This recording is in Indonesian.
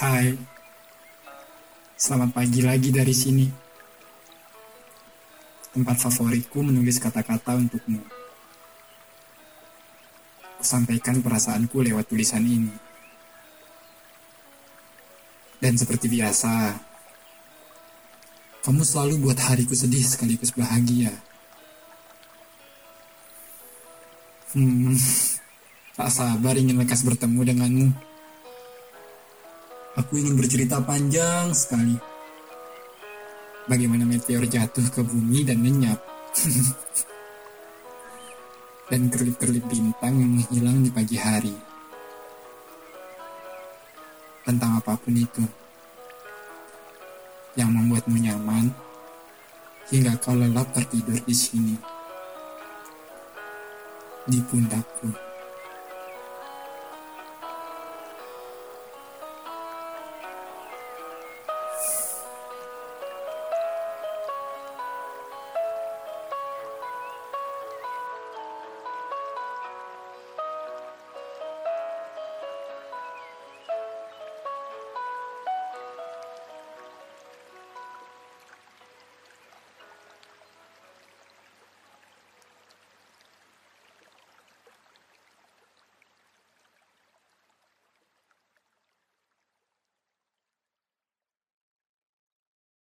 Hai, selamat pagi lagi dari sini. Tempat favoritku menulis kata-kata untukmu. Sampaikan perasaanku lewat tulisan ini. Dan seperti biasa, kamu selalu buat hariku sedih sekaligus bahagia. Hmm, tak sabar ingin lekas bertemu denganmu. Aku ingin bercerita panjang sekali. Bagaimana meteor jatuh ke bumi dan lenyap. dan kerlip-kerlip bintang yang menghilang di pagi hari. Tentang apa pun itu. Yang membuatmu nyaman hingga kau lelap tertidur di sini. Di pundakku.